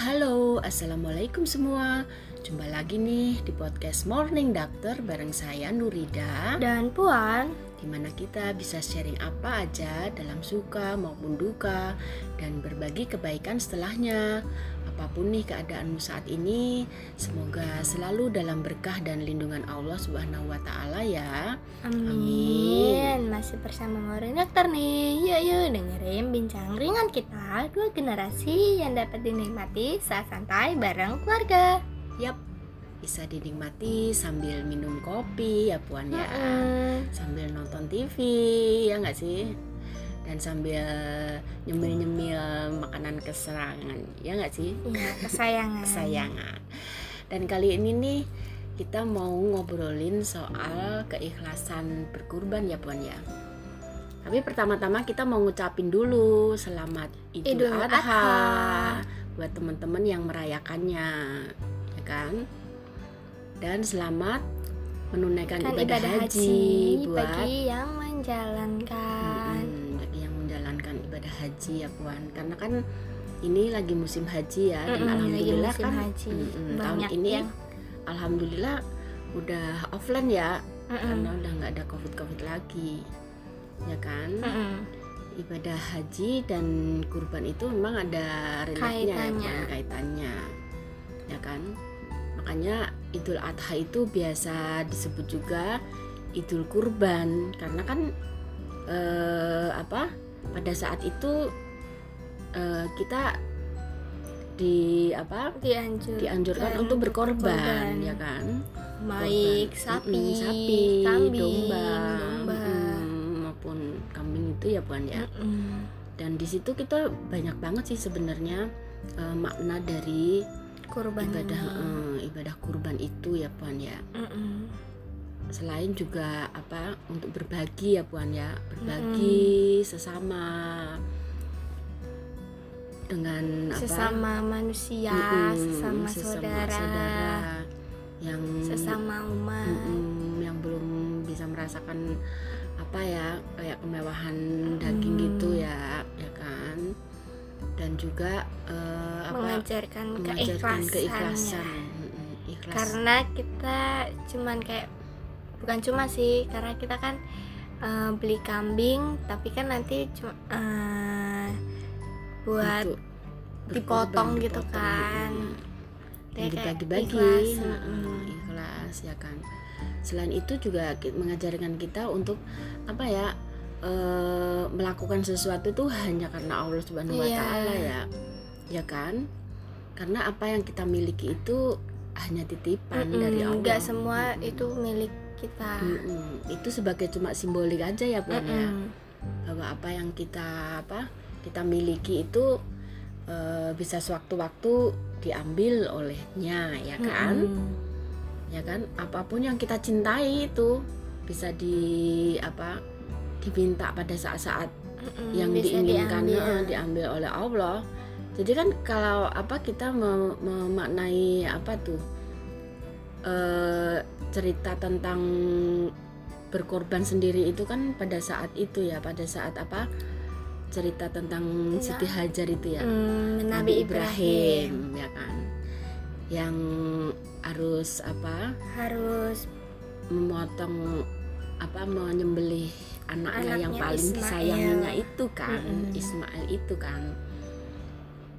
halo, assalamualaikum semua. Jumpa lagi nih di podcast Morning Doctor bareng saya Nurida, Dan Puan, di mana kita bisa sharing apa aja dalam suka maupun duka dan berbagi kebaikan setelahnya. Apa pun nih keadaanmu saat ini, semoga selalu dalam berkah dan lindungan Allah Subhanahu wa taala ya. amin. Masih bersama Morning Dokter nih. Yuk yuk dengerin bincang ringan kita dua generasi yang dapat dinikmati saat santai bareng keluarga. Yap, bisa dinikmati sambil minum kopi ya Puan ya. Mm-mm. sambil nonton TV ya nggak sih dan sambil nyemil-nyemil makanan keserangan ya nggak sih Iya, kesayangan. kesayangan dan kali ini nih kita mau ngobrolin soal keikhlasan berkurban ya puan ya tapi pertama-tama kita mau ngucapin dulu selamat Idul, Idul Adha, Adha. buat teman-teman yang merayakannya ya kan dan selamat menunaikan Kan ibadah, ibadah haji, haji buat bagi yang menjalankan. Mm-mm, bagi yang menjalankan ibadah haji ya puan karena kan ini lagi musim haji ya dan Mm-mm, lagi alhamdulillah musim kan haji. mm-mm, tahun Banyak ini yang alhamdulillah udah offline ya Mm-mm. karena udah nggak ada covid covid lagi ya kan? Mm-mm. ibadah haji dan kurban itu memang ada relate-nya ya, Kaitannya. Puan, kaitannya ya kan? Makanya Idul Adha itu biasa disebut juga Idul Kurban karena kan eh, apa pada saat itu eh, kita di apa Dianjur, dianjurkan untuk berkorban ya kan? Baik sapi, Mm-mm, sapi kambing, domba, domba. maupun kambing itu ya puan ya. Mm-mm. dan di situ kita banyak banget sih sebenarnya eh, makna dari Kurban ibadah eh, ibadah kurban itu ya puan ya. Mm-mm. selain juga apa untuk berbagi ya puan ya. Berbagi sesama dengan apa? Sesama manusia, Mm-mm, sesama, saudara, yang sesama umat. mm-mm, yang belum bisa merasakan apa ya kayak kemewahan daging Mm. gitu ya ya kan? Dan juga eh, apa mengajarkan mengajarkan keikhlasan Mm-mm, ikhlas. Karena kita cuman kayak bukan cuma sih, karena kita kan eh, beli kambing, tapi kan nanti cuma eh, buat dipotong berkorban, gitu dipotong, kan. Kayak dibagi-bagi ikhlas, mm-mm. ikhlas ya kan selain itu juga mengajarkan kita untuk apa ya eh, melakukan sesuatu itu hanya karena Allah Subhanahu Wa Iya. Taala ya ya kan karena apa yang kita miliki itu hanya titipan Mm-mm, dari Allah nggak semua Mm-mm. itu milik kita. Mm-mm. itu sebagai cuma simbolik aja ya Puan ya Mm-mm. bahwa apa yang kita apa kita miliki itu eh, bisa sewaktu-waktu diambil olehnya ya kan Mm-mm. ya kan apa pun yang kita cintai itu bisa di apa diminta pada saat-saat Mm-mm, yang diinginkan diambil. diambil oleh Allah jadi kan kalau apa kita mem- memaknai apa tuh eh, cerita tentang berkorban sendiri itu kan pada saat itu ya pada saat apa cerita tentang Iya. Siti Hajar itu ya Mm, Nabi Ibrahim ya kan yang harus apa harus memotong apa menyembelih anaknya, yang Anaknya paling Ismail. disayanginya itu kan Mm-mm. Ismail itu kan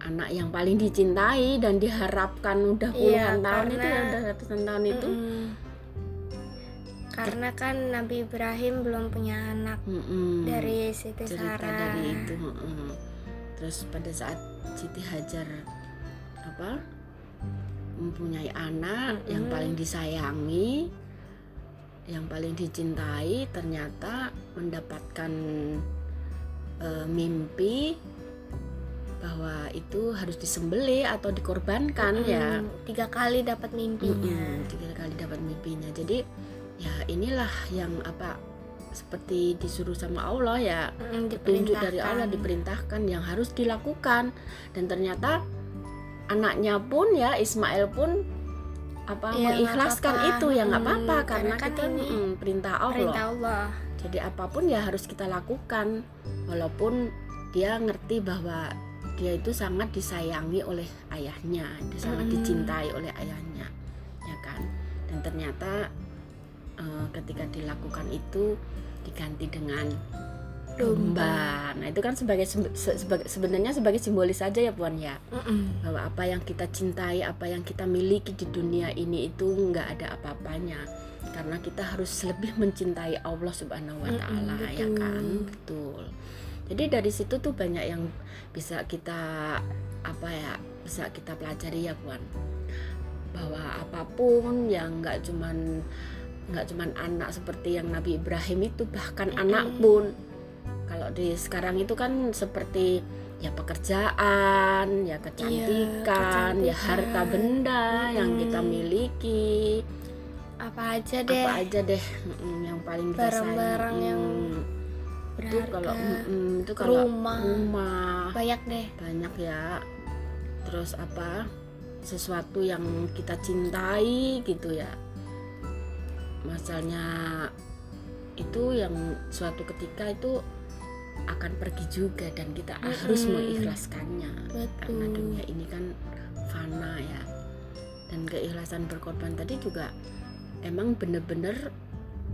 anak yang paling dicintai dan diharapkan udah Iya, puluhan tahun itu ya udah ratusan tahun itu. Karena kan Nabi Ibrahim belum punya anak Mm-mm. dari Siti cerita Sarah. dari itu mm-mm. terus pada saat Siti Hajar apa mempunyai anak yang Mm-mm. paling disayangi yang paling dicintai ternyata mendapatkan eh, mimpi bahwa itu harus disembelih atau dikorbankan ya Mm, Tiga kali dapat mimpinya. Mm-mm, tiga kali dapat mimpinya jadi ya inilah yang apa seperti disuruh sama Allah ya Mm, petunjuk dari Allah diperintahkan. yang harus dilakukan dan ternyata anaknya pun ya Ismail pun apa nggak mengikhlaskan apa-apa. itu ya nggak apa-apa karena, karena kan kita ini mm, perintah Allah Perintah Allah. jadi apa pun ya harus kita lakukan walaupun dia ngerti bahwa dia itu sangat disayangi oleh ayahnya, dia sangat Mm. dicintai oleh ayahnya, ya kan? Dan ternyata eh, ketika dilakukan itu diganti dengan domba. Nah itu kan sebagai se- se- sebagai- sebenarnya sebagai simbolis saja ya puan ya Mm-mm. bahwa apa yang kita cintai, apa yang kita miliki di dunia ini itu nggak ada apa-apanya karena kita harus lebih mencintai Allah Subhanahu Wa Taala ya kan betul. Jadi dari situ tuh banyak yang bisa kita apa ya bisa kita pelajari ya puan bahwa apa pun yang nggak cuman nggak cuman anak seperti yang Nabi Ibrahim itu bahkan Mm-mm. anak pun. Kalau di sekarang itu kan seperti ya pekerjaan ya kecantikan ya harta kecantikan. benda yang kita miliki. Apa aja deh. apa aja deh mm, yang paling kita sayang. Barang-barang yang Mm, itu kalau mm, itu kalau rumah. rumah. Banyak deh. Banyak ya. Terus apa sesuatu yang kita cintai gitu ya masalahnya itu yang suatu ketika itu akan pergi juga dan kita harus Mm-mm. mengikhlaskannya. Karena betul. dunia ini kan fana ya. Dan keikhlasan berkorban tadi juga emang bener-bener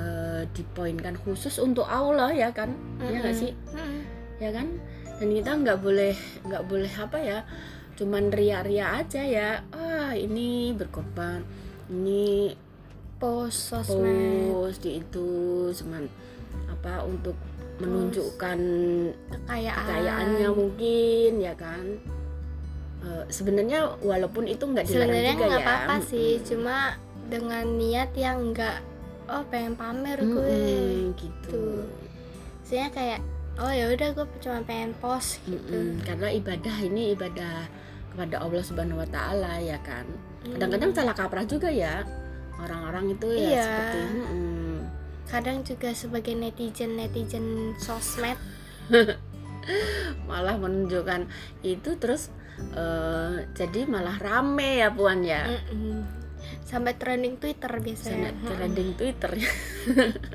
eh, dipoinkan khusus untuk Allah ya kan? Ya nggak Mm-mm. sih? Mm-mm. ya kan? Dan kita nggak boleh nggak boleh apa ya cuman ria-ria aja ya. Ah ini berkorban ini post sosmed. Post di itu cuman apa untuk menunjukkan kekayaan. kekayaannya mungkin ya kan? Eh, sebenarnya walaupun itu nggak dilarang sebenarnya nggak ya. apa-apa sih Mm-mm. cuma dengan niat yang nggak oh pengen pamer gue. Mm-mm, gitu. Tuh. Maksudnya kayak oh ya udah gue cuma pengen post gitu. Mm-mm, karena ibadah ini ibadah kepada Allah Subhanahu Wa Taala ya kan? Hmm. kadang-kadang salah kaprah juga ya orang-orang itu ya Iya. seperti mm-mm. kadang juga sebagai netizen netizen sosmed malah menunjukkan itu terus eh, jadi malah rame ya puan ya Mm-mm. sampai trending twitter biasanya Sangat trending Twitter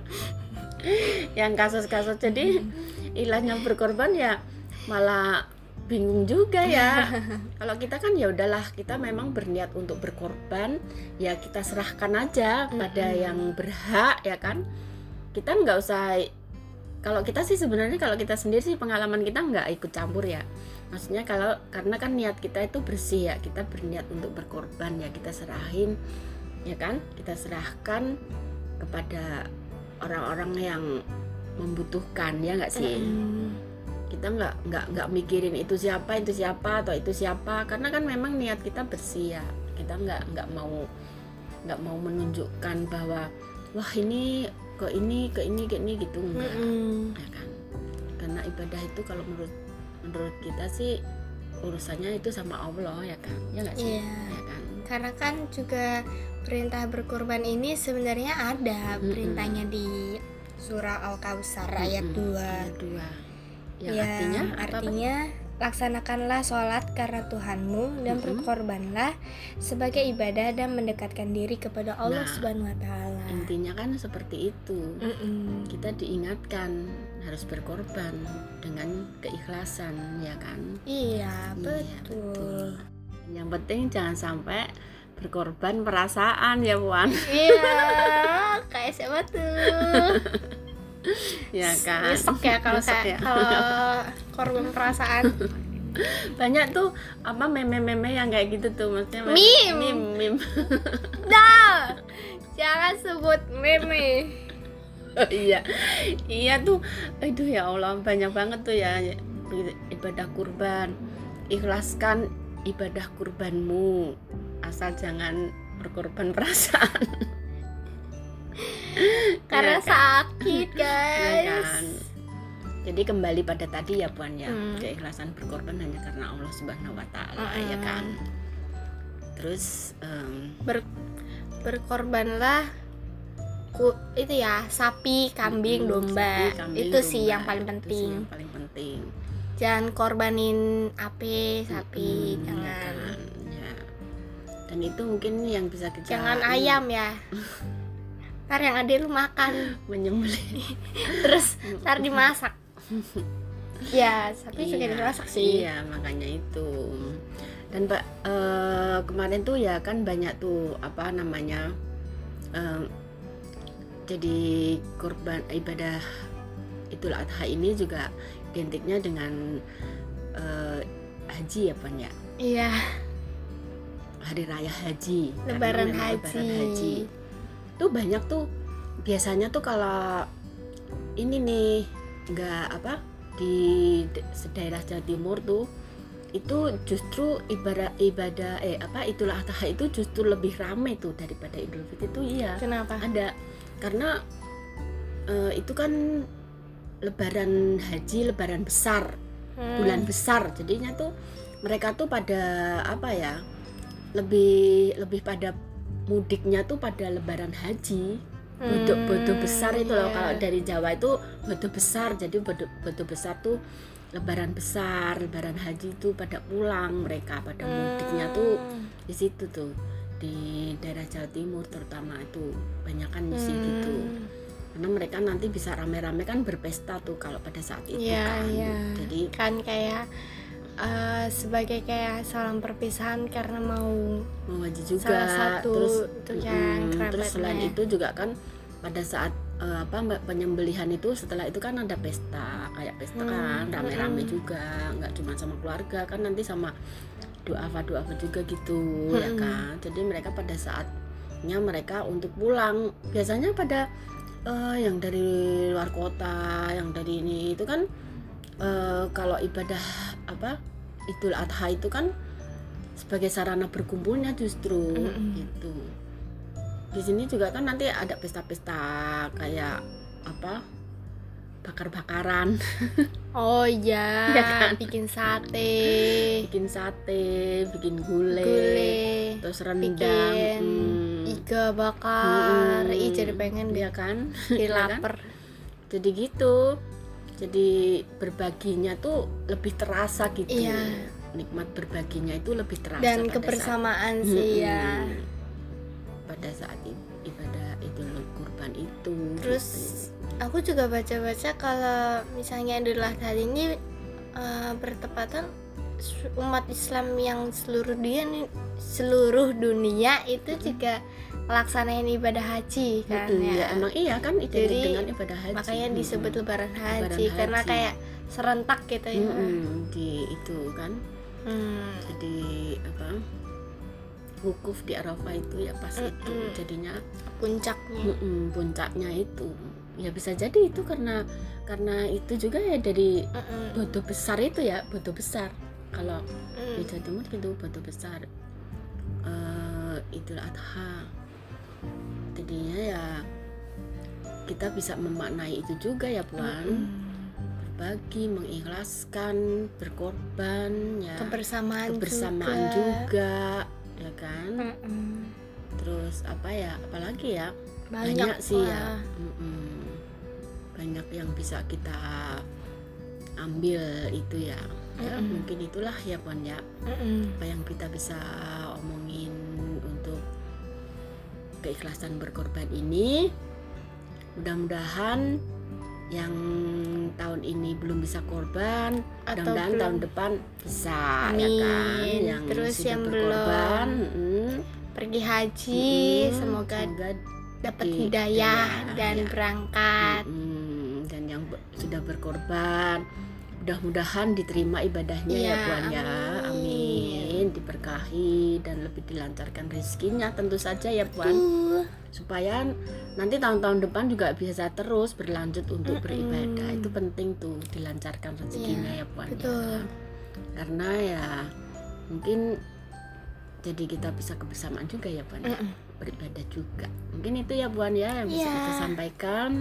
yang kasus-kasus jadi ilahnya berkorban ya malah bingung juga ya. Kalau kita kan ya udahlah kita memang berniat untuk berkorban ya kita serahkan aja pada Mm-mm. yang berhak ya kan? Kita nggak usah kalau kita sih sebenarnya kalau kita sendiri sih pengalaman kita nggak ikut campur ya. Maksudnya kalau karena kan niat kita itu bersih ya kita berniat untuk berkorban ya kita serahin ya kan? Kita serahkan kepada orang-orang yang membutuhkan ya nggak sih? Mm-mm. Kita nggak nggak nggak mikirin itu siapa itu siapa atau itu siapa. Karena kan memang niat kita bersih ya. Kita nggak nggak mau nggak mau menunjukkan bahwa wah ini ke ini ke ini ke ini gitu enggak Mm-mm. ya kan? Karena ibadah itu kalau menurut menurut kita sih urusannya itu sama Allah ya kan? Ya nggak sih? Iya. ya kan? Karena kan juga perintah berkorban ini sebenarnya ada Mm-mm. perintahnya di surah al-kausar ayat Mm-mm. 2 Ayat dua yang Ya, artinya apa, artinya laksanakanlah sholat karena Tuhanmu dan Mm-mm. berkorbanlah sebagai ibadah dan mendekatkan diri kepada Allah Nah, Subhanahu Wa Taala. intinya kan seperti itu Mm-mm. kita diingatkan harus berkorban dengan keikhlasan ya kan Iya Iya, betul. yang penting jangan sampai berkorban perasaan ya puan Iya kayak siapa tuh? ya kan Nyesek ya kalau kayak ya. kalau korban perasaan. banyak tuh apa meme-meme yang kayak gitu tuh maksudnya Meme. meme, meme. Jangan sebut meme. iya iya tuh aduh ya Allah banyak banget tuh ya ibadah kurban ikhlaskan ibadah kurbanmu asal jangan berkorban perasaan Karena Iya kan? sakit Ya guys. kan? Jadi kembali pada tadi ya puan ya Hmm. keikhlasan berkorban hanya karena Allah Subhanahu Wa Taala ya Mm-mm. kan. Terus em, Ber- berkorbanlah ku itu ya sapi, kambing, mm, domba. sapi, kambing, itu sih domba. yang paling Itu sih penting. yang paling penting. Jangan korbanin ape, sapi, Mm, jangan. kan, ya. Dan itu mungkin yang bisa kita Jangan ayam ya. Ntar yang ada lu makan, menyembelih. terus ntar dimasak. ya sapi juga Iya, dimasak sih Iya, makanya itu. Dan Pak eh, kemarin tuh ya kan banyak tuh apa namanya eh, jadi korban ibadah Idul Adha ini juga identiknya dengan eh, haji ya Pan ya. iya Hari raya haji. lebaran haji. lebaran haji. Tuh banyak tuh biasanya tuh kalau ini nih nggak apa di daerah Jawa Timur tuh itu justru ibadah ibadah eh apa itulah adha itu justru lebih ramai tuh daripada Idul Fitri itu iya kenapa ada karena eh, itu kan lebaran haji lebaran besar Hmm. bulan besar jadinya tuh mereka tuh pada apa ya lebih lebih pada mudiknya tuh pada lebaran haji bodo bodo Hmm, besar itu loh iya. kalau dari Jawa itu bodo besar jadi bodo bodo besar tuh lebaran besar lebaran haji itu pada pulang mereka pada mudiknya tuh Hmm. di situ tuh di daerah Jawa Timur terutama itu banyak kan di situ Hmm. tuh karena mereka nanti bisa rame-rame kan berpesta tuh kalau pada saat itu Iya, kan iya. jadi kan kayak eh, sebagai kayak salam perpisahan karena mau mau haji juga salah satu terus itu kan mm, terus selain itu juga kan pada saat eh, apa penyembelihan itu setelah itu kan ada pesta kayak pesta Hmm, kan rame-rame mm-mm. juga nggak cuma sama keluarga kan nanti sama doa doa juga gitu ya Mm-mm. kan jadi mereka pada saatnya mereka untuk pulang biasanya pada eh, yang dari luar kota yang dari ini itu kan eh, kalau ibadah apa Idul Adha itu kan sebagai sarana berkumpulnya justru Mm-mm. gitu di sini juga kan nanti ada pesta-pesta kayak apa bakar-bakaran oh iya Iya kan? bikin sate bikin sate bikin gulai, gulai terus rendang bikin hmm. iga bakar Hmm. ih jadi pengen deh kan jadi Iya kan? lapar jadi gitu jadi berbaginya tuh lebih terasa gitu Iya. nikmat berbaginya itu lebih terasa dan pada kebersamaan saat, sih Mm-mm. ya pada saat ibadah idul kurban itu terus gitu. aku juga baca-baca kalau misalnya Idul Adha ini eh, bertepatan umat Islam yang seluruh dunia seluruh dunia itu juga melaksanain ibadah haji kan Mm-mm, ya. ya emang iya kan identik Jadi, dengan ibadah haji makanya disebut Mm-mm. lebaran haji, Lebaran karena haji. kayak serentak gitu ya Mm-mm, di itu kan Hmm. jadi apa wukuf di Arafah itu ya pas itu Mm-mm. jadinya puncaknya mm-mm, puncaknya itu ya bisa jadi itu karena karena itu juga ya dari Mm-mm. bodo besar itu ya bodo besar kalau Mm. di Jawa Timur gitu bodo besar eh Idul Adha jadinya ya kita bisa memaknai itu juga ya puan Mm-mm. berbagi mengikhlaskan berkorban ya kebersamaan, kebersamaan juga, ya kan Mm-mm. terus apa ya apalagi ya banyak, banyak, sih ya. Mm-mm. banyak yang bisa kita ambil itu ya ya Mm-mm. mungkin itulah ya puan ya Mm-mm. apa yang kita bisa omongin keikhlasan berkorban ini mudah-mudahan yang tahun ini belum bisa korban Atau mudah-mudahan belum. tahun depan bisa ya kan yang Terus yang berkorban mm, pergi haji mm, semoga semoga dapat hidayah ya, dan ya. berangkat. Mm, dan yang sudah berkorban mudah-mudahan diterima ibadahnya ya Iya, ya. amin. Diberkahi dan lebih dilancarkan rezekinya tentu saja ya Puan supaya nanti tahun-tahun depan juga bisa terus berlanjut untuk Mm-mm. beribadah itu penting tuh dilancarkan rezekinya ya Puan ya betul. karena ya mungkin jadi kita bisa kebersamaan juga ya Puan ya Mm-mm. beribadah juga mungkin itu ya Puan ya yang bisa Iya. kita sampaikan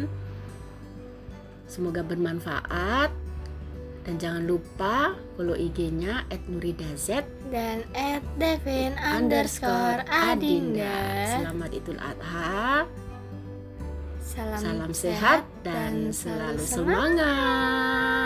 semoga bermanfaat dan jangan lupa follow IG-nya @nuridaz dan at Devin underscore Adinda Selamat Idul Adha. salam, Salam sehat dan selalu semangat.